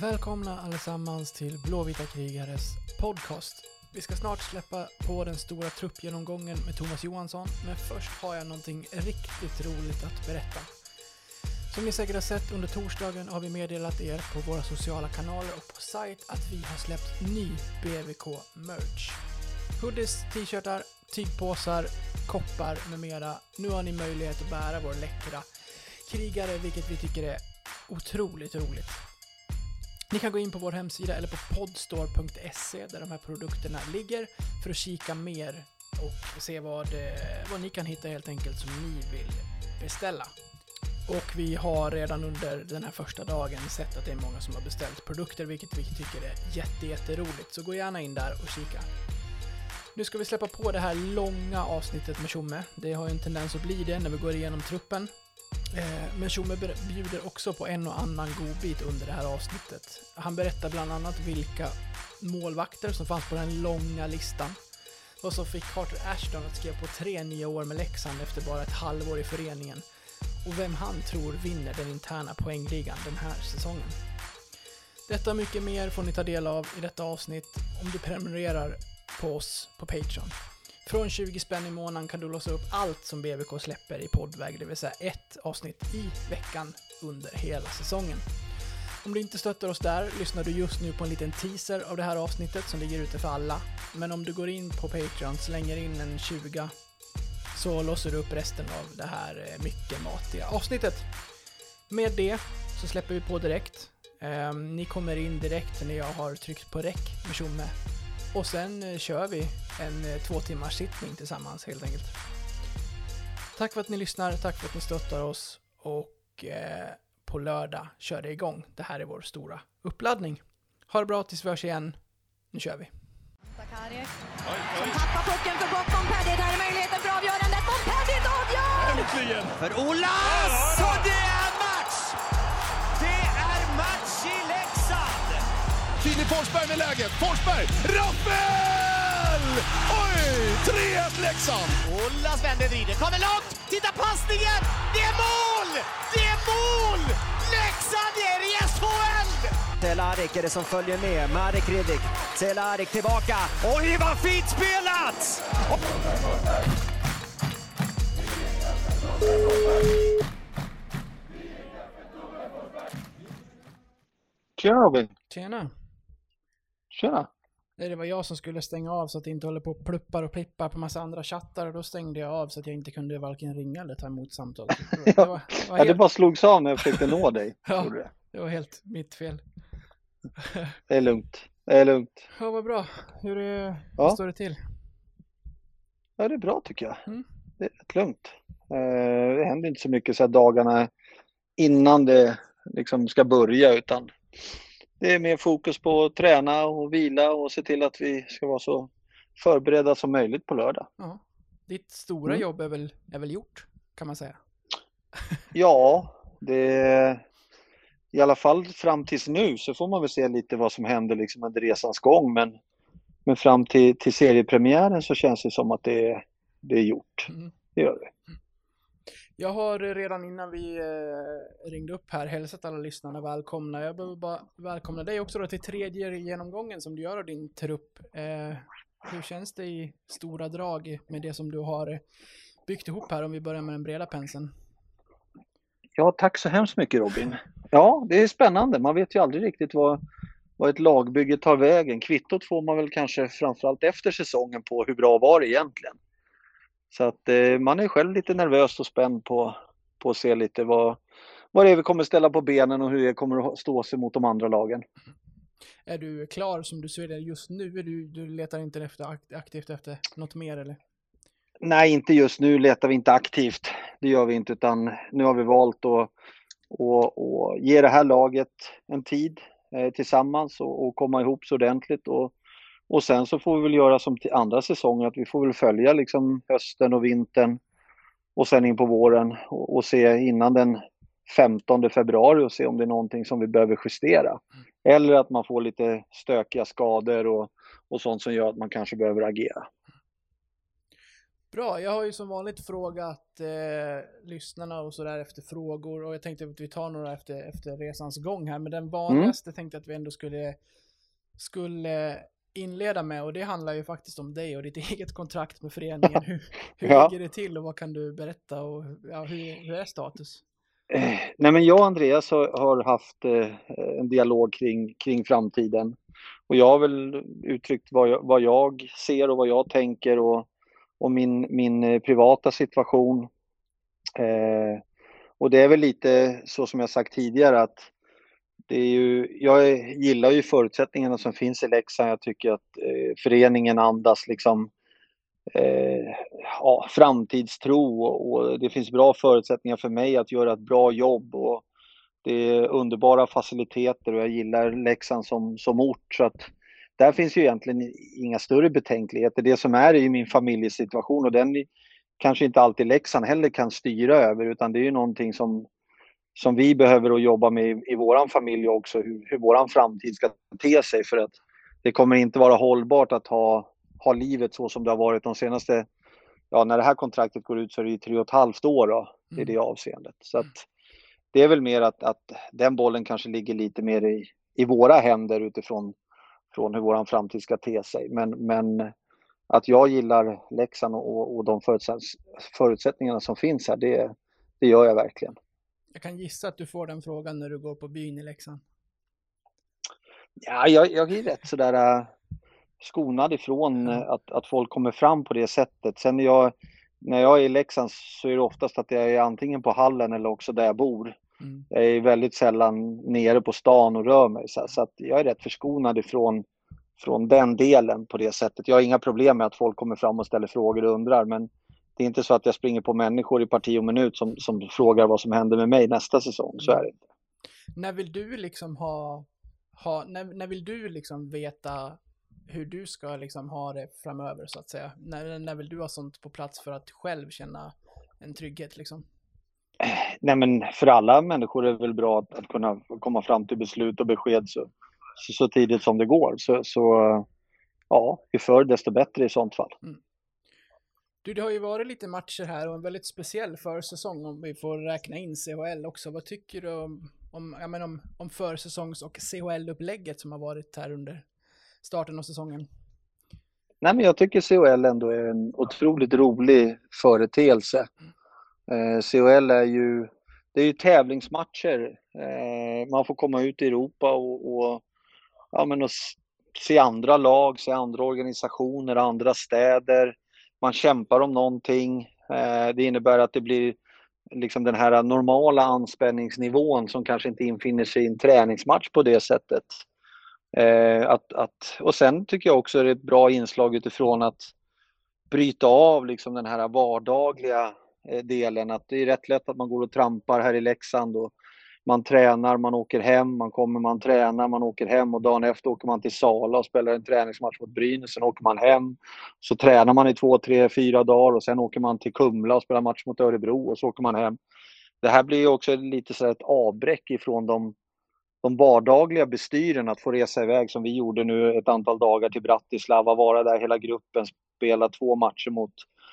Välkomna allesammans till Blåvita krigares podcast. Vi ska snart släppa på den stora truppgenomgången med Thomas Johansson, men först har jag någonting riktigt roligt att berätta. Som ni säkert har sett under torsdagen har vi meddelat er på våra sociala kanaler och på sajt att vi har släppt ny BVK-merch. Hoodies, t-shirtar, tygpåsar, koppar med mera. Nu har ni möjlighet att bära vår läckra krigare, vilket vi tycker är otroligt roligt. Ni kan gå in på vår hemsida eller på podstore.se där de här produkterna ligger för att kika mer och se vad, eh, vad ni kan hitta helt enkelt som ni vill beställa. Och vi har redan under den här första dagen sett att det är många som har beställt produkter, vilket vi tycker är jätte, jätteroligt. Så gå gärna in där och kika. Nu ska vi släppa på det här långa avsnittet med Tjomme. Det har ju en tendens att bli det när vi går igenom truppen. Eh, men Tjomme bjuder också på en och annan godbit under det här avsnittet. Han berättar bland annat vilka målvakter som fanns på den långa listan. Vad som fick Carter Ashton att skriva på tre nya år med Leksand efter bara ett halvår i föreningen. Och vem han tror vinner den interna poängligan den här säsongen. Detta och mycket mer får ni ta del av i detta avsnitt om du prenumererar på oss på Patreon. Från 20 spänn i månaden kan du låsa upp allt som BVK släpper i poddväg, det vill säga ett avsnitt i veckan under hela säsongen. Om du inte stöttar oss där lyssnar du just nu på en liten teaser av det här avsnittet som ligger ute för alla. Men om du går in på Patreon, slänger in en 20 så låser du upp resten av det här eh, mycket matiga avsnittet. Med det så släpper vi på direkt. Ehm, ni kommer in direkt när jag har tryckt på räck med Tjomme. Och sen eh, kör vi en eh, två timmars sittning tillsammans helt enkelt. Tack för att ni lyssnar, tack för att ni stöttar oss och eh, på lördag kör det igång. Det här är vår stora uppladdning. Ha det bra tills vi hörs igen. Nu kör vi. Sakariek som tappar pucken för gott. Montpellier, där är möjligheten för avgörandet. Montpellier avgör! Äntligen! för match! Det Filip Forsberg med läget. Forsberg! Rappel! Oj! 3-1 Leksand! Olas vänder, vrider, kommer långt! Titta passningen! Det är mål! Det är mål! Leksand är i SHL! Cehlárik är det som följer med. Marek Hrivik. Cehlárik tillbaka. Oj, vad fint spelat! Tjena Robin! Tjena! Tjena! Nej, det var jag som skulle stänga av så att det inte håller på och pluppar och plippar på massa andra chattar och då stängde jag av så att jag inte kunde varken ringa eller ta emot samtal. Det var, var, Ja, det helt, bara slogs av när jag försökte nå dig. Ja. Det. det var helt mitt fel. det är lugnt. Det är lugnt. Ja, vad bra. Hur är, Ja. står det till? Ja, det är bra tycker jag. Mm. Det är rätt lugnt. Eh, det händer inte så mycket så här dagarna innan det liksom ska börja utan det är mer fokus på att träna och vila och se till att vi ska vara så förberedda som möjligt på lördag. Ja. Ditt stora Mm. jobb är väl, är väl gjort, kan man säga. Ja, det i alla fall fram tills nu så får man väl se lite vad som händer liksom under resans gång. Men, men fram till, till seriepremiären så känns det som att det är, det är gjort. Mm. Det gör det. Jag har redan innan vi eh, ringde upp här hälsat alla lyssnarna välkomna. Jag behöver bara välkomna dig också då till tredje genomgången som du gör av din trupp. Eh, hur känns det i stora drag med det som du har eh, byggt ihop här om vi börjar med den breda penseln? Ja, tack så hemskt mycket Robin. Ja, det är spännande. Man vet ju aldrig riktigt vad, vad ett lagbygge tar vägen. Kvittot får man väl kanske framförallt efter säsongen på hur bra var det egentligen. Så att eh, man är själv lite nervös och spänd på, på att se lite vad, vad det är vi kommer ställa på benen och hur det kommer att stå sig mot de andra lagen. Är du klar som du ser det just nu? Du, du letar inte efter, akt- aktivt efter något mer eller? Nej, inte just nu letar vi inte aktivt. Det gör vi inte utan nu har vi valt att, att, att ge det här laget en tid eh, tillsammans och, och komma ihop så ordentligt. Och, och sen så får vi väl göra som till andra säsonger att vi får väl följa liksom hösten och vintern och sen in på våren och, och se innan den 15 februari och se om det är någonting som vi behöver justera. Eller att man får lite stökiga skador och, och sånt som gör att man kanske behöver agera. Bra, jag har ju som vanligt frågat eh, lyssnarna och sådär efter frågor och jag tänkte att vi tar några efter, efter resans gång här, men den vanligaste mm. tänkte jag att vi ändå skulle, skulle inleda med och det handlar ju faktiskt om dig och ditt eget kontrakt med föreningen. Hur, hur ja. ligger det till och vad kan du berätta och ja, hur, hur är status? Eh, nej men jag och Andreas har, har haft eh, en dialog kring, kring framtiden och jag har väl uttryckt vad jag, vad jag ser och vad jag tänker och, och min, min eh, privata situation. Eh, och det är väl lite så som jag sagt tidigare att det är ju, jag gillar ju förutsättningarna som finns i Leksand. Jag tycker att eh, föreningen andas liksom eh, ja, framtidstro och, och, det finns bra förutsättningar för mig att göra ett bra jobb. Och det är underbara faciliteter och jag gillar Leksand som, som ort. Så att där finns ju egentligen inga större betänkligheter. Det som är i min familjesituation och den kanske inte alltid Leksand heller kan styra över utan det är ju någonting som som vi behöver att jobba med i, i vår familj också, hur, hur vår framtid ska te sig. För att det kommer inte vara hållbart att ha, ha livet så som det har varit de senaste, ja när det här kontraktet går ut så är det ju tre och ett halvt år då, i mm. det avseendet. Så att det är väl mer att, att den bollen kanske ligger lite mer i, i våra händer utifrån från hur vår framtid ska te sig. Men, men att jag gillar Leksand och, och de förutsättningarna som finns här, det, det gör jag verkligen. Jag kan gissa att du får den frågan när du går på byn i Leksand. Ja, jag, jag är rätt sådär äh, skonad ifrån äh, att, att folk kommer fram på det sättet. Sen när jag, när jag är i Leksand så är det oftast att jag är antingen på hallen eller också där jag bor. Mm. Jag är väldigt sällan nere på stan och rör mig så, så att jag är rätt förskonad ifrån från den delen på det sättet. Jag har inga problem med att folk kommer fram och ställer frågor och undrar men det är inte så att jag springer på människor i parti och minut som, som frågar vad som händer med mig nästa säsong. Så är det inte. När vill du liksom ha, ha när, när vill du liksom veta hur du ska liksom ha det framöver så att säga? När, när vill du ha sånt på plats för att själv känna en trygghet liksom? Nej men för alla människor är det väl bra att, att kunna komma fram till beslut och besked så, så, så tidigt som det går. Så, så ja, ju förr desto bättre i sånt fall. Mm. Du, det har ju varit lite matcher här och en väldigt speciell försäsong om vi får räkna in CHL också. Vad tycker du om, om, ja, men om, om försäsongs och CHL-upplägget som har varit här under starten av säsongen? Nej, men jag tycker CHL ändå är en otroligt rolig företeelse. Eh, CHL är ju, det är ju tävlingsmatcher. Eh, man får komma ut i Europa och, och, ja, men och se andra lag, se andra organisationer, andra städer man kämpar om någonting. Eh, det innebär att det blir liksom den här normala anspänningsnivån som kanske inte infinner sig i en träningsmatch på det sättet. Eh, att, att, och sen tycker jag också det är ett bra inslag utifrån att bryta av liksom den här vardagliga eh, delen. Att det är rätt lätt att man går och trampar här i Leksand och man tränar, man åker hem, man kommer, man tränar, man åker hem och dagen efter åker man till Sala och spelar en träningsmatch mot Brynäs. Sen åker man hem, så tränar man i två, tre, fyra dagar och sen åker man till Kumla och spelar match mot Örebro och så åker man hem. Det här blir ju också lite så ett avbräck ifrån de, de vardagliga bestyren att få resa iväg som vi gjorde nu ett antal dagar till Bratislava, vara där hela gruppen, spela två matcher mot,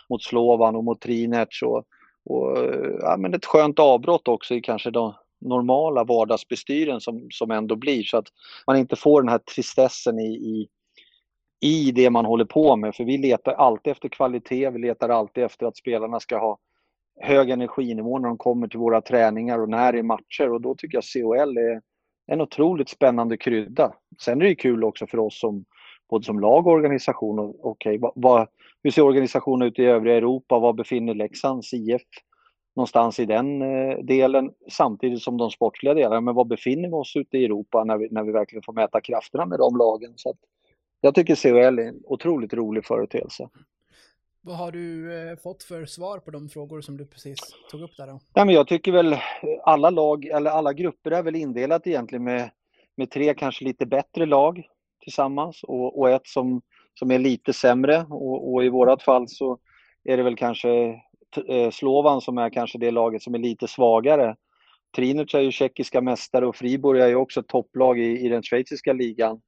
mot Slovan och mot Trinec och, och ja, men ett skönt avbrott också i kanske de, normala vardagsbestyren som, som ändå blir så att man inte får den här tristessen i, i, i det man håller på med. För vi letar alltid efter kvalitet, vi letar alltid efter att spelarna ska ha hög energinivå när de kommer till våra träningar och när det är matcher och då tycker jag CHL är en otroligt spännande krydda. Sen är det kul också för oss som både som lag och organisation. Och, okay, vad, vad, hur ser organisationen ut i övriga Europa? Var befinner Leksands IF någonstans i den eh, delen samtidigt som de sportsliga delarna. Men var befinner vi oss ute i Europa när vi, när vi verkligen får mäta krafterna med de lagen? Så jag tycker CHL är en otroligt rolig företeelse. Vad har du eh, fått för svar på de frågor som du precis tog upp där då? Ja, men jag tycker väl alla lag, eller alla grupper är väl indelat egentligen med, med tre kanske lite bättre lag tillsammans och, och ett som, som är lite sämre och, och i vårat fall så är det väl kanske Eh, Eh, Slovan som är kanske det laget som är lite svagare. Trinic är ju tjeckiska mästare och Friborg är ju också topplag i, i den schweiziska ligan.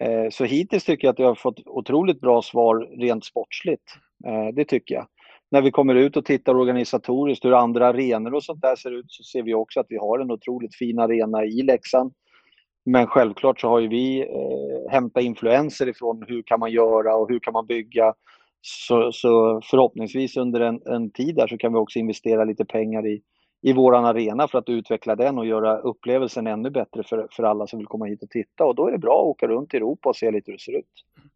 Eh, så hittills tycker jag att jag har fått otroligt bra svar rent sportsligt. Eh, det tycker jag. när vi kommer ut och tittar organisatoriskt hur andra arenor och sånt där ser ut så ser vi också att vi har en otroligt fin arena i Leksand. Men självklart så har ju vi eh, hämtat influenser ifrån hur kan man göra och hur kan man bygga. Så, så förhoppningsvis under en, en tid där så kan vi också investera lite pengar i, i våran arena för att utveckla den och göra upplevelsen ännu bättre för, för alla som vill komma hit och titta. Och då är det bra att åka runt i Europa och se lite hur det ser ut. Mm.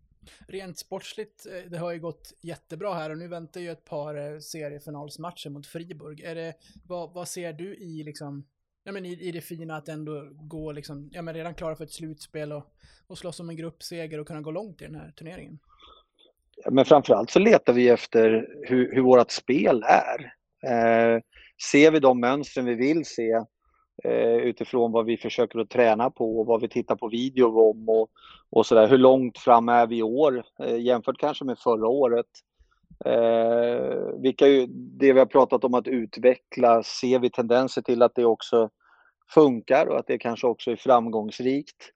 Rent sportsligt, eh, det har ju gått jättebra här och nu väntar ju ett par eh, seriefinalsmatcher mot Friburg. Är det, vad, vad ser du i liksom ja, men i, i det fina att ändå gå liksom, ja men redan klara för ett slutspel och, och slåss om en gruppseger och kunna gå långt i den här turneringen. Men framförallt så letar vi efter hur, hur vårt spel är. Eh, ser vi de mönstren vi vill se eh, utifrån vad vi försöker att träna på och vad vi tittar på video om och, och sådär. Hur långt fram är vi i år eh, jämfört kanske med förra året? Eh, vilka, det vi har pratat om att utveckla, ser vi tendenser till att det också funkar och att det kanske också är framgångsrikt.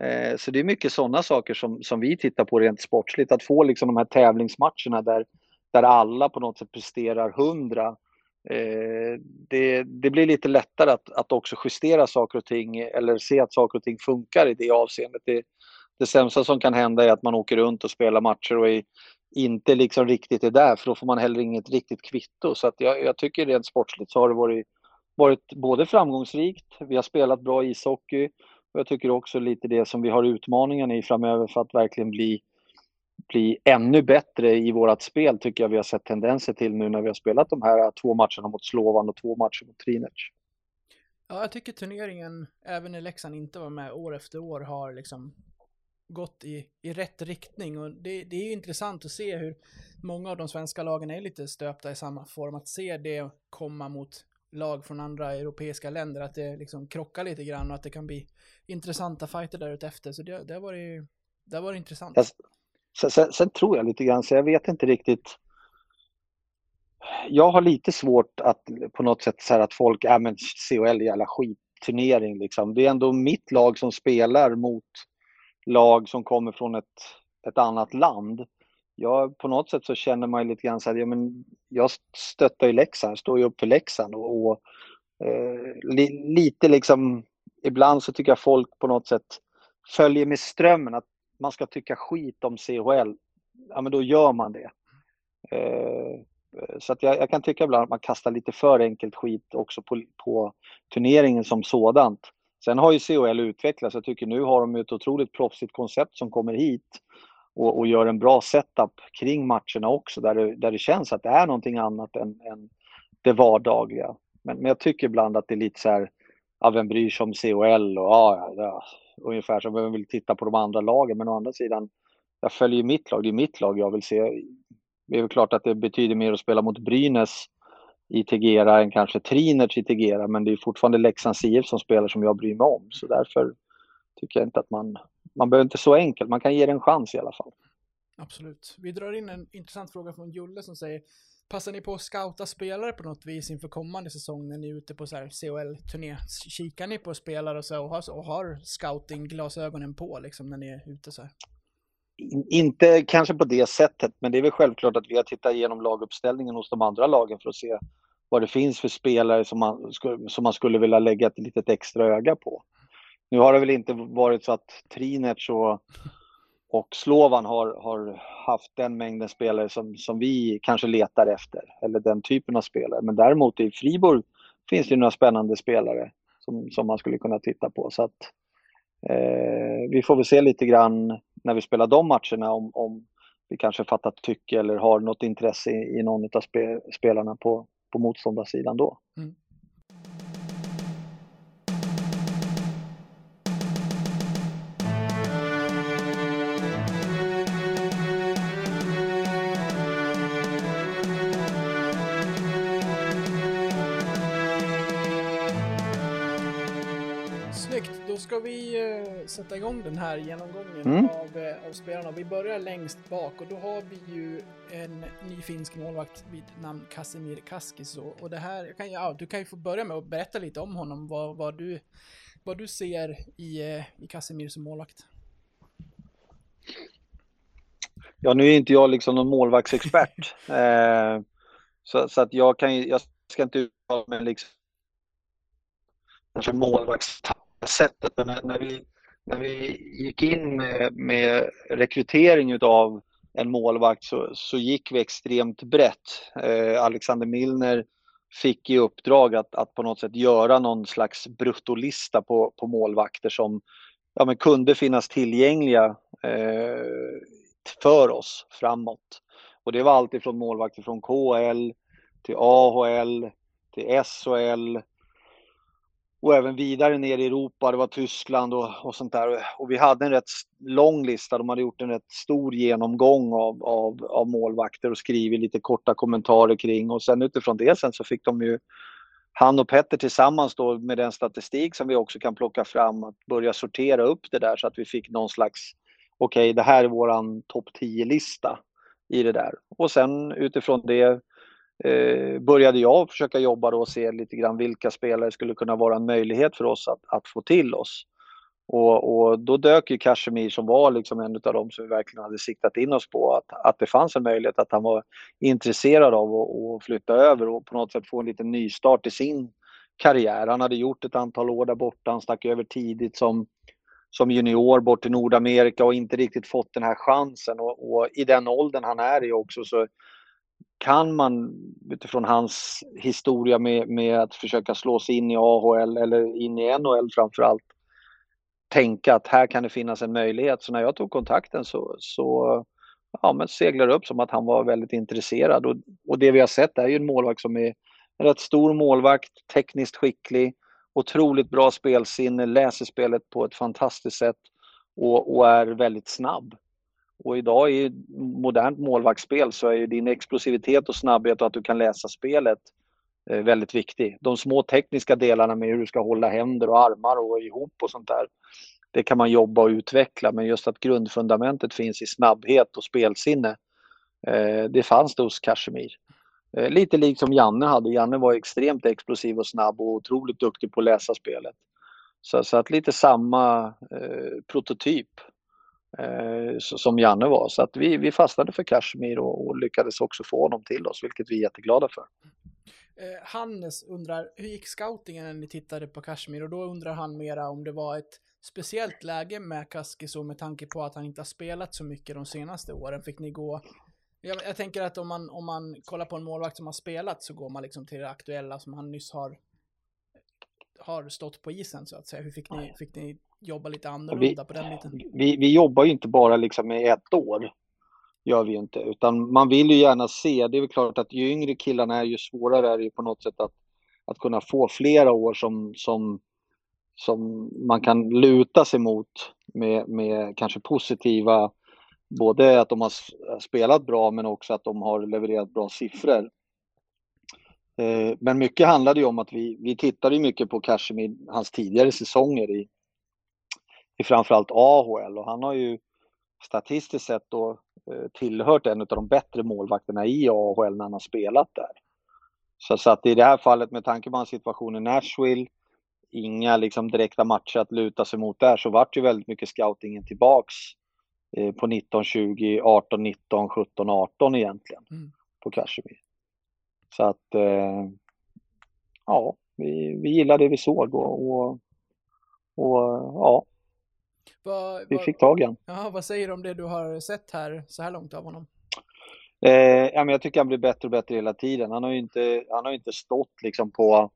Eh, så det är mycket sådana saker som, som vi tittar på rent sportsligt. Att få liksom de här tävlingsmatcherna där, där alla på något sätt presterar hundra. Eh, det, det, blir lite lättare att, att också justera saker och ting eller se att saker och ting funkar i det avseendet. Det, det sämsta som kan hända är att man åker runt och spelar matcher och är, inte liksom riktigt är där, för då får man heller inget riktigt kvitto. Så att jag, jag tycker rent sportsligt så har det varit, varit både framgångsrikt, vi har spelat bra ishockey och jag tycker också lite det som vi har utmaningen i framöver för att verkligen bli, bli ännu bättre i vårt spel tycker jag vi har sett tendenser till nu när vi har spelat de här två matcherna mot Slovan och två matcher mot Trinec. Ja, jag tycker turneringen, även när Leksand inte var med år efter år, har liksom gått i, i rätt riktning. Och det, det är ju intressant att se hur många av de svenska lagen är lite stöpta i samma form. Att se det komma mot lag från andra europeiska länder, att det liksom krockar lite grann och att det kan bli intressanta fighter där efter. Så det, det, var, ju, det var intressant. Sen, sen, sen, tror jag lite grann, så jag vet inte riktigt. Jag har lite svårt att på något sätt säga att folk, ja men CHL är jävla skitturnering liksom. Det är ändå mitt lag som spelar mot lag som kommer från ett, ett annat land. Jag, på något sätt så känner man ju lite grann så här, ja, men jag stöttar ju Leksand, står ju upp för Leksand och, och eh, li, lite liksom, ibland så tycker jag folk på något sätt följer med strömmen att man ska tycka skit om CHL, ja men då gör man det. Eh, så att jag, jag, kan tycka ibland att man kastar lite för enkelt skit också på, på turneringen som sådant. Sen har ju CHL utvecklats. Jag tycker nu har de ett otroligt proffsigt koncept som kommer hit och, och gör en bra setup kring matcherna också där det, där det känns att det är någonting annat än, än det vardagliga. Men, men jag tycker ibland att det är lite så här, ja, vem bryr sig om CHL och ja, ja, ungefär som vem vill titta på de andra lagen. Men å andra sidan, jag följer mitt lag, det är mitt lag jag vill se. Det är väl klart att det betyder mer att spela mot Brynäs i Tegera än kanske Trinerts i Tegera, men det är fortfarande Leksands IF som spelar som jag bryr mig om. Så därför tycker jag inte att man, man behöver inte så enkelt, man kan ge det en chans i alla fall. Absolut. Vi drar in en intressant fråga från Julle som säger Passar ni på att scouta spelare på något vis inför kommande säsong när ni är ute på CHL-turné? Kikar ni på spelare och så och har, och har scouting-glasögonen på liksom när ni är ute så här? inte kanske på det sättet, men det är väl självklart att vi har tittat igenom laguppställningen hos de andra lagen för att se vad det finns för spelare som man, som man skulle vilja lägga ett litet extra öga på. Nu har det väl inte varit så att Trinec och, och Slovan har, har haft den mängden spelare som, som vi kanske letar efter, eller den typen av spelare. Men däremot i Fribourg finns det några spännande spelare som, som man skulle kunna titta på. Så att, eh, vi får väl se lite grann när vi spelar de matcherna om, om vi kanske fattat tycke eller har något intresse i, i någon av spe, spelarna på, på motståndarsidan då. Mm. Sätta igång den här genomgången mm. av, uh, av spelarna. Vi börjar längst bak och då har vi ju en ny finsk målvakt vid namn Casimir Kaskiso. Och det här, kan, ja, du kan ju få börja med att berätta lite om honom, vad, vad, du, vad du ser i, uh, i Casimir som målvakt. Ja, nu är inte jag liksom någon målvaktsexpert. Så, så att jag kan jag ska inte uttala mig liksom kanske målvaktssättet, men när, vi, när vi gick in med, med rekrytering utav en målvakt så, så gick vi extremt brett. Eh, Alexander Milner fick i uppdrag att, att på något sätt göra någon slags bruttolista på, på målvakter som ja, men kunde finnas tillgängliga eh, för oss framåt. Och det var allt ifrån målvakter från KL till AHL till SHL och även vidare ner i Europa, det var Tyskland och, och sånt där. Och vi hade en rätt lång lista, de hade gjort en rätt stor genomgång av, av, av målvakter och skrivit lite korta kommentarer kring och sen utifrån det sen så fick de ju han och Petter tillsammans då med den statistik som vi också kan plocka fram att börja sortera upp det där så att vi fick någon slags okej, okay, det här är våran topp 10-lista i det där. Och sen utifrån det eh, började jag försöka jobba då och se lite grann vilka spelare skulle kunna vara en möjlighet för oss att, att få till oss. Och, och då dök ju Kashmir som var liksom en av dem som vi verkligen hade siktat in oss på att, att det fanns en möjlighet att han var intresserad av att, att flytta över och på något sätt få en liten nystart i sin karriär. Han hade gjort ett antal år där borta, han stack över tidigt som, som junior bort till Nordamerika och inte riktigt fått den här chansen och, och i den åldern han är i också så kan man utifrån hans historia med, med att försöka slå sig in i AHL eller in i NHL framförallt tänka att här kan det finnas en möjlighet. Så när jag tog kontakten så, så ja, men seglar upp som att han var väldigt intresserad. Och, och det vi har sett är ju en målvakt som är en rätt stor målvakt, tekniskt skicklig, otroligt bra spelsinne, läser spelet på ett fantastiskt sätt och, och är väldigt snabb. Och idag i modernt målvaktsspel så är ju din explosivitet och snabbhet och att du kan läsa spelet eh, väldigt viktig. De små tekniska delarna med hur du ska hålla händer och armar och ihop och sånt där. Det kan man jobba och utveckla men just att grundfundamentet finns i snabbhet och spelsinne. Eh, det fanns det hos Kashmir. Eh, lite likt som Janne hade. Janne var extremt explosiv och snabb och otroligt duktig på att läsa spelet. Så, så att lite samma eh, prototyp som Janne var. Så att vi, vi fastnade för Kashmir och, och, lyckades också få honom till oss, vilket vi är jätteglada för. Eh, Hannes undrar, hur gick scoutingen när ni tittade på Kashmir? Och då undrar han mera om det var ett speciellt läge med Kaskiso med tanke på att han inte har spelat så mycket de senaste åren. Fick ni gå jag, jag, tänker att om man, om man kollar på en målvakt som har spelat så går man liksom till det aktuella som han nyss har, har stått på isen så att säga. Hur fick ni, fick ni jobba lite annorlunda vi, på den biten? Vi, vi jobbar ju inte bara liksom med ett år. Gör vi inte. Utan man vill ju gärna se, det är väl klart att ju yngre killarna är ju svårare är det ju på något sätt att, att kunna få flera år som, som, som man kan luta sig mot med, med kanske positiva både att de har spelat bra men också att de har levererat bra siffror. Eh, men mycket handlade ju om att vi, vi tittade mycket på Kashmir, hans tidigare säsonger i, i framförallt AHL och han har ju statistiskt sett då eh, tillhört en av de bättre målvakterna i AHL när han har spelat där. Så, så att i det här fallet med tanke på hans situation i Nashville, inga liksom direkta matcher att luta sig mot där, så vart ju väldigt mycket scoutingen tillbaks Eh, på 19, 20, 18, 19, 17, 18 egentligen mm. på Kashmir. Så att eh, ja, vi, vi gillade det vi såg och, och, och ja, va, vi fick tag i honom. Ja, vad säger du om det du har sett här så här långt av honom? Eh, ja, men jag tycker han blir bättre och bättre hela tiden. Han har ju inte, han har inte stått liksom på,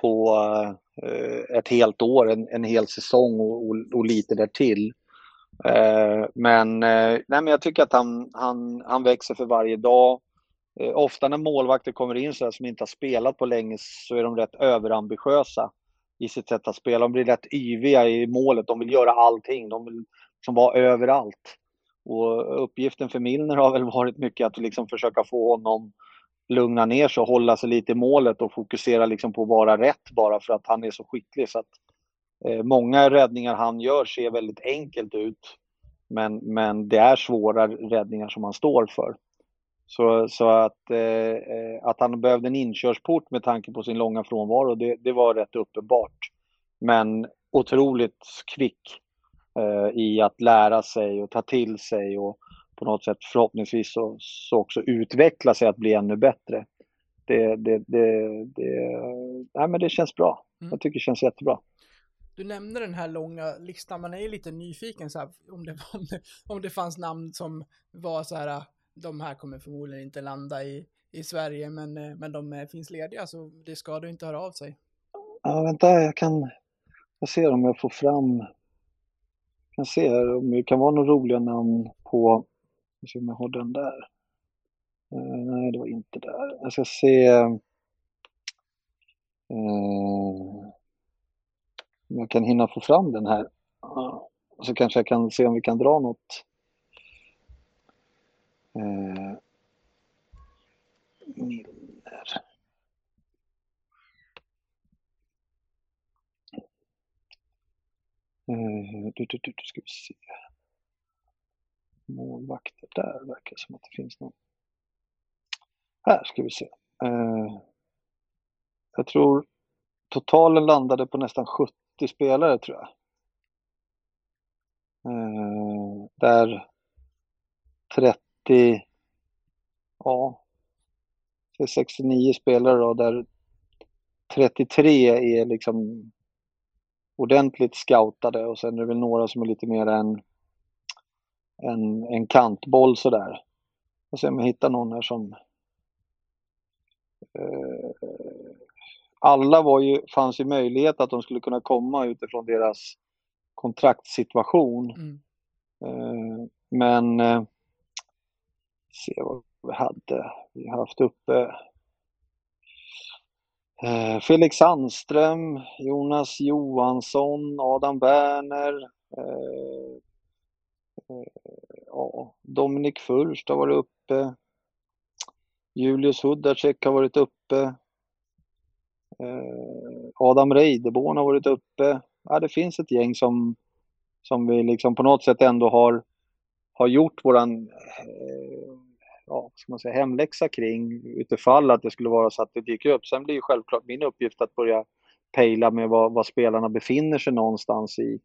på eh, ett helt år, en, en hel säsong och, och, och lite därtill. Eh, men, eh, nej, men jag tycker att han, han, han växer för varje dag. Eh, ofta när målvakter kommer in så här, som inte har spelat på länge så är de rätt överambitiösa i sitt sätt att spela. De blir rätt yviga i målet. De vill göra allting. De vill liksom vara överallt. Och uppgiften för Milner har väl varit mycket att liksom försöka få honom lugna ner sig och hålla sig lite i målet och fokusera liksom på att vara rätt bara för att han är så skicklig. Så att Eh, många räddningar han gör ser väldigt enkelt ut. Men, men det är svåra räddningar som han står för. Så, så att, eh, eh, att han behövde en inkörsport med tanke på sin långa frånvaro, det, det var rätt uppenbart. Men otroligt kvick eh, i att lära sig och ta till sig och på något sätt förhoppningsvis så, så också utveckla sig att bli ännu bättre. det, det, det, det, nej, men det känns bra. Mm. Jag tycker det känns jättebra. Du nämnde den här långa listan, man är ju lite nyfiken så här, om, det, om, det, om det fanns namn som var så här, de här kommer förmodligen inte landa i, i Sverige, men, eh, men de eh, finns lediga, så det ska du inte höra av sig. Ja, vänta, jag kan, jag ser om jag får fram, jag kan se här om det kan vara några roliga namn på, jag ser om jag har den där. Uh, nej, det var inte där. Jag ska se. Uh, om jag kan hinna få fram den här. Uh, så kanske jag kan se om vi kan dra något. Eh, uh, Milner. Uh, eh, du, du, du, du ska vi se. Målvakter, där verkar som att det finns någon. Här ska vi se. Eh, jag tror totalen landade på nästan 70 spelare tror jag. Eh, där 30, ja, 69 spelare då, där 33 är liksom ordentligt scoutade och sen är det väl några som är lite mer en, en, en kantboll sådär. Jag ser om jag hittar någon här som Eh, alla var ju, fanns ju möjlighet att de skulle kunna komma utifrån deras kontraktssituation. Mm. Eh, men eh, se vad vi hade. Vi har haft uppe eh, Felix Sandström, Jonas Johansson, Adam Werner, eh, eh, ja, Dominik Furst har varit uppe. Julius Hudacek har varit uppe. Eh, Adam Reideborn har varit uppe. Ja, det finns ett gäng som, som vi liksom på något sätt ändå har, har gjort våran eh, ja, ska man säga, hemläxa kring utifall att det skulle vara så att det dyker upp. Sen blir ju självklart min uppgift att börja pejla med var, var spelarna befinner sig någonstans i,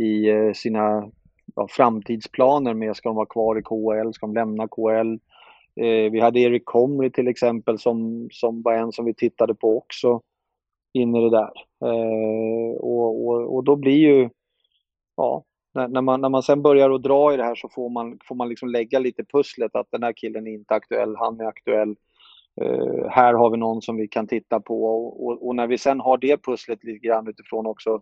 i eh, sina ja, framtidsplaner med. Ska de vara kvar i KL? Ska de lämna KL? Eh, vi hade Erik Comrie till exempel som, som var en som vi tittade på också in i det där. Eh, och, och, och, då blir ju, ja, när, när, man, när man sen börjar att dra i det här så får man, får man liksom lägga lite pusslet att den här killen är inte aktuell, han är aktuell. Eh, här har vi någon som vi kan titta på och, och, och, när vi sen har det pusslet lite grann utifrån också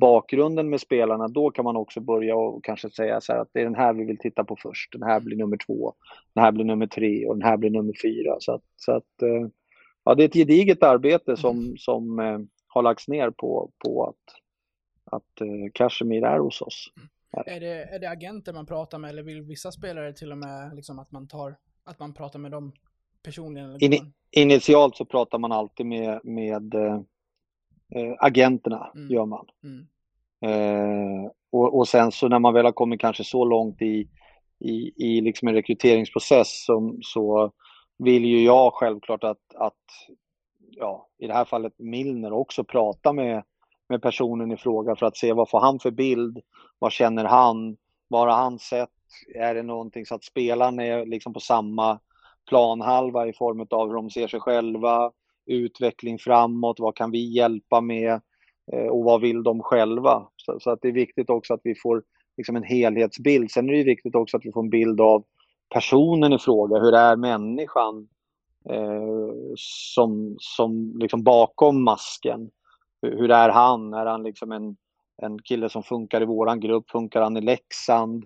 bakgrunden med spelarna, då kan man också börja och kanske säga så här att det är den här vi vill titta på först. Den här blir nummer två, den här blir nummer tre och den här blir nummer fyra. Så att, så att eh, ja, det är ett gediget arbete som, mm. som eh, har lagts ner på, på att, att eh, Kashmir är hos oss. Är det, är det agenter man pratar med eller vill vissa spelare till och med liksom att man tar, att man pratar med dem personligen? In, initialt så pratar man alltid med, med eh, agenterna mm. gör man. Mm. Eh, och, och, sen så när man väl har kommit kanske så långt i, i, i liksom en rekryteringsprocess som, så vill ju jag självklart att, att ja, i det här fallet Milner också prata med, med personen i fråga för att se vad får han för bild, vad känner han, vad har han sett, är det någonting så att spelarna är liksom på samma planhalva i form av hur de ser sig själva, utveckling framåt, vad kan vi hjälpa med eh, och vad vill de själva? Så, så, att det är viktigt också att vi får liksom en helhetsbild. Sen är det viktigt också att vi får en bild av personen i fråga. Hur är människan eh, som, som liksom bakom masken? Hur, hur, är han? Är han liksom en, en kille som funkar i våran grupp? Funkar han i Leksand?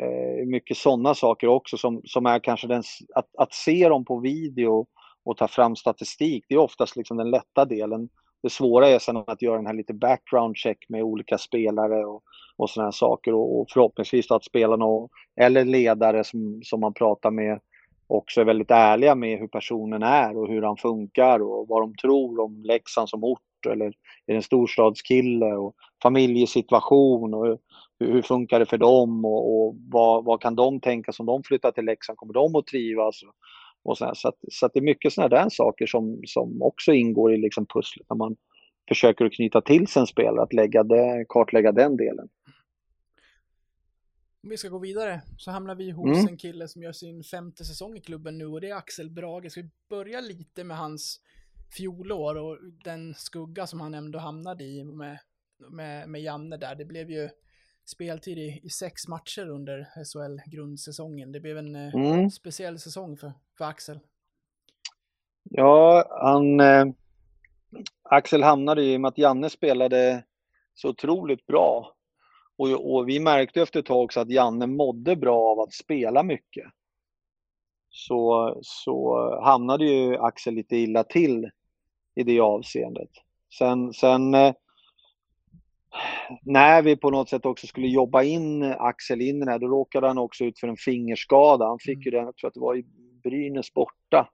Eh, mycket sådana saker också som, som är kanske den, att, att se dem på video och ta fram statistik. Det är oftast liksom den lätta delen. Det svåra är sen att göra den här lite background check med olika spelare och, och sådana här saker och, och förhoppningsvis att spelarna och, eller ledare som, som man pratar med också är väldigt ärliga med hur personen är och hur han funkar och vad de tror om Leksand som ort eller är det en storstadskille och familjesituation och hur, hur funkar det för dem och, och vad, vad, kan de tänka som de flyttar till Leksand? Kommer de att trivas? Och så, så, att, så att det är mycket sådana där saker som, som också ingår i liksom pusslet när man försöker att knyta till sig en spelare, att lägga det, kartlägga den delen. Om vi ska gå vidare så hamnar vi hos Mm. en kille som gör sin femte säsong i klubben nu och det är Axel Brage. Ska vi börja lite med hans fjolår och den skugga som han ändå hamnade i med, med, med Janne där. Det blev ju speltid i, i sex matcher under SHL-grundsäsongen. Det blev en eh, Mm. speciell säsong för, för Axel. Ja, han... Eh, Axel hamnade ju i och med att Janne spelade så otroligt bra. Och, och vi märkte efter ett tag också att Janne mådde bra av att spela mycket. Så, så hamnade ju Axel lite illa till i det avseendet. Sen, sen eh, när vi på något sätt också skulle jobba in Axel in i det här, då råkade han också ut för en fingerskada. Han fick ju den, jag tror att det var i Brynäs borta,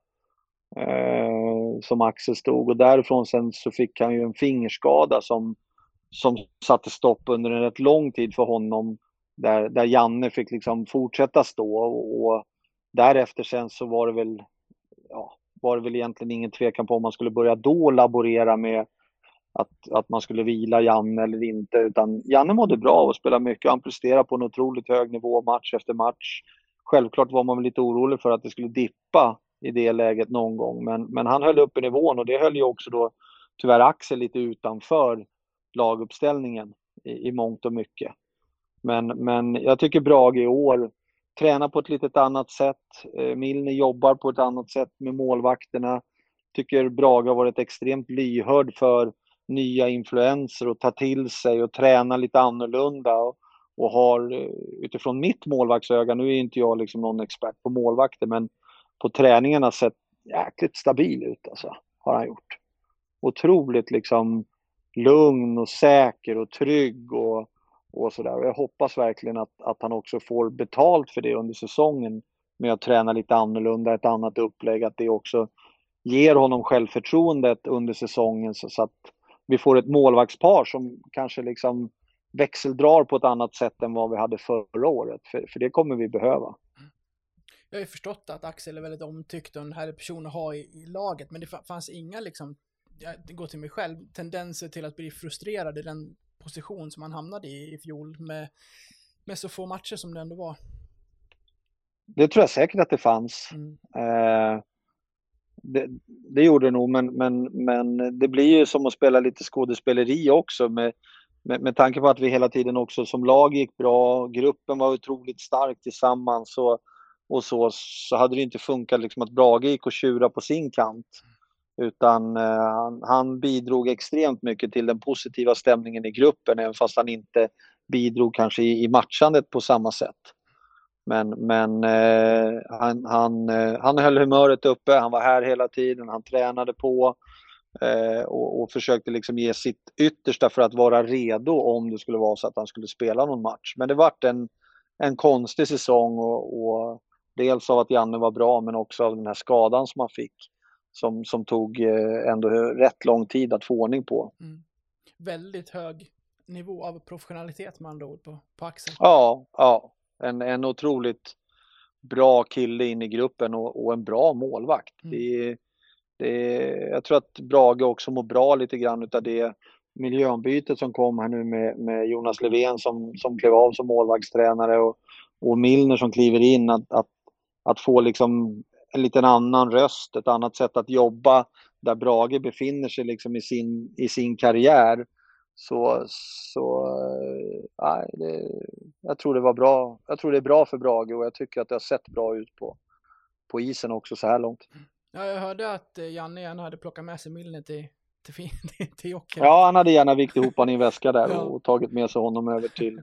eh, som Axel stod. Och därifrån sen så fick han ju en fingerskada som, som satte stopp under en rätt lång tid för honom. Där, där Janne fick liksom fortsätta stå och, och därefter sen så var det väl, ja, var det väl egentligen ingen tvekan på om man skulle börja då laborera med att, att man skulle vila Janne eller inte. Utan Janne mådde bra och spelade mycket. Han presterade på en otroligt hög nivå match efter match. Självklart var man väl lite orolig för att det skulle dippa i det läget någon gång. Men, men han höll uppe nivån och det höll ju också då tyvärr Axel lite utanför laguppställningen i, i mångt och mycket. Men, men jag tycker Brage i år tränar på ett lite annat sätt. Eh, Milner jobbar på ett annat sätt med målvakterna. Tycker Brage har varit extremt lyhörd för nya influenser och ta till sig och träna lite annorlunda. Och, och har eh, utifrån mitt målvaktsöga, nu är inte jag liksom någon expert på målvakter, men på träningarna sett jäkligt stabil ut alltså, har han gjort. Otroligt liksom lugn och säker och trygg och, och sådär. Och jag hoppas verkligen att, att han också får betalt för det under säsongen med att träna lite annorlunda, ett annat upplägg, att det också ger honom självförtroendet under säsongen så, så att vi får ett målvaktspar som kanske liksom växeldrar på ett annat sätt än vad vi hade förra året. För, för det kommer vi behöva. Jag har ju förstått att Axel är väldigt omtyckt och en härlig person att ha i, i laget, men det fanns inga liksom, jag går till mig själv, tendenser till att bli frustrerad i den position som han hamnade i i fjol med, med så få matcher som det ändå var. Det tror jag säkert att det fanns. Mm. Eh, det, det gjorde det nog, men, men, men det blir ju som att spela lite skådespeleri också med, med, med tanke på att vi hela tiden också som lag gick bra, gruppen var otroligt stark tillsammans och, och så, så hade det inte funkat liksom att Brage gick och tjura på sin kant. Utan eh, han, han bidrog extremt mycket till den positiva stämningen i gruppen, även fast han inte bidrog kanske i, i matchandet på samma sätt. Men, men eh, han, han, eh, han höll humöret uppe, han var här hela tiden, han tränade på eh, och, och försökte liksom ge sitt yttersta för att vara redo om det skulle vara så att han skulle spela någon match. Men det vart en, en konstig säsong och, och dels av att Janne var bra men också av den här skadan som han fick som, som tog eh, ändå rätt lång tid att få ordning på. Mm. Väldigt hög nivå av professionalitet med andra ord på, på Axel. Ja, ja. En, en otroligt bra kille in i gruppen och, och en bra målvakt. Mm. Det, det, jag tror att Brage också mår bra lite grann utav det miljöombytet som kom här nu med, med Jonas Levén som, som klev av som målvaktstränare och, och Milner som kliver in. Att, att, att få liksom en liten annan röst, ett annat sätt att jobba där Brage befinner sig liksom i, sin, i sin karriär. Så, så eh, nej, det, jag tror det var bra. Jag tror det är bra för Brage och jag tycker att det har sett bra ut på, på isen också så här långt. Ja, jag hörde att eh, Janne gärna hade plockat med sig Milner till, till, till, Jocken. Ja, han hade gärna vikt ihop honom i en väska där Ja. och tagit med sig honom över till,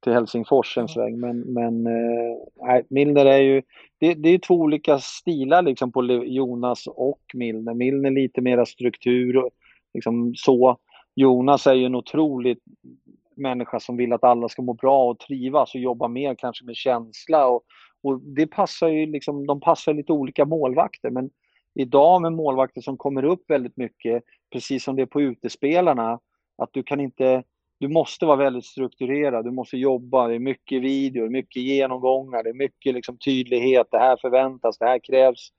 till Helsingfors en sväng. Men, men eh, nej, Milner är ju, det, det är två olika stilar liksom på Jonas och Milner. Milner lite mera struktur och liksom så. Jonas är ju en otrolig människa som vill att alla ska må bra och trivas och jobba mer kanske med känsla. Och, och det passar ju liksom, de passar lite olika målvakter. Men idag med målvakter som kommer upp väldigt mycket, precis som det är på utespelarna, att du kan inte, du måste vara väldigt strukturerad, du måste jobba, det är mycket videor, mycket genomgångar, det är mycket liksom tydlighet, det här förväntas, det här krävs.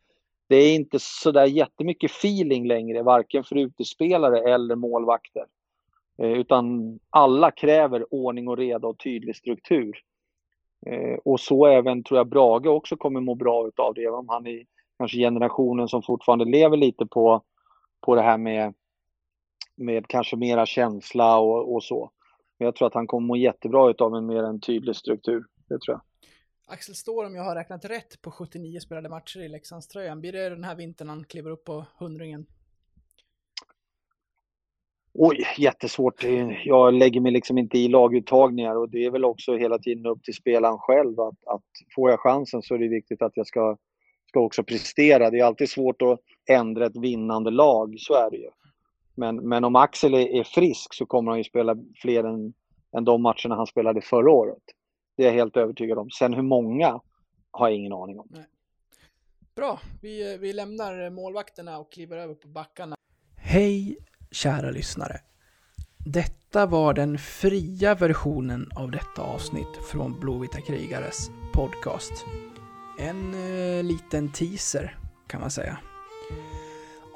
Det är inte så där jättemycket feeling längre, varken för utespelare eller målvakter. Eh, Utan alla kräver ordning och reda och tydlig struktur. Eh, och så även tror jag Brage också kommer må bra utav det, även om han är kanske generationen som fortfarande lever lite på, på det här med, med kanske mera känsla och, och så. Men jag tror att han kommer må jättebra utav en mer en tydlig struktur, det tror jag. Axel Står, om jag har räknat rätt på 79 spelade matcher i Leksandströjan, blir det den här vintern han kliver upp på hundringen? Oj, jättesvårt. Jag lägger mig liksom inte i laguttagningar och det är väl också hela tiden upp till spelaren själv att, att får jag chansen så är det viktigt att jag ska, ska också prestera. Det är alltid svårt att ändra ett vinnande lag, så är det ju. Men, men om Axel är, är frisk så kommer han ju spela fler än, än de matcherna han spelade förra året. Det är jag helt övertygad om. Sen hur många har jag ingen aning om. Nej. Bra, vi, vi lämnar målvakterna och kliver över på backarna. Hej kära lyssnare. Detta var den fria versionen av detta avsnitt från Blåvita krigares podcast. En eh, liten teaser kan man säga.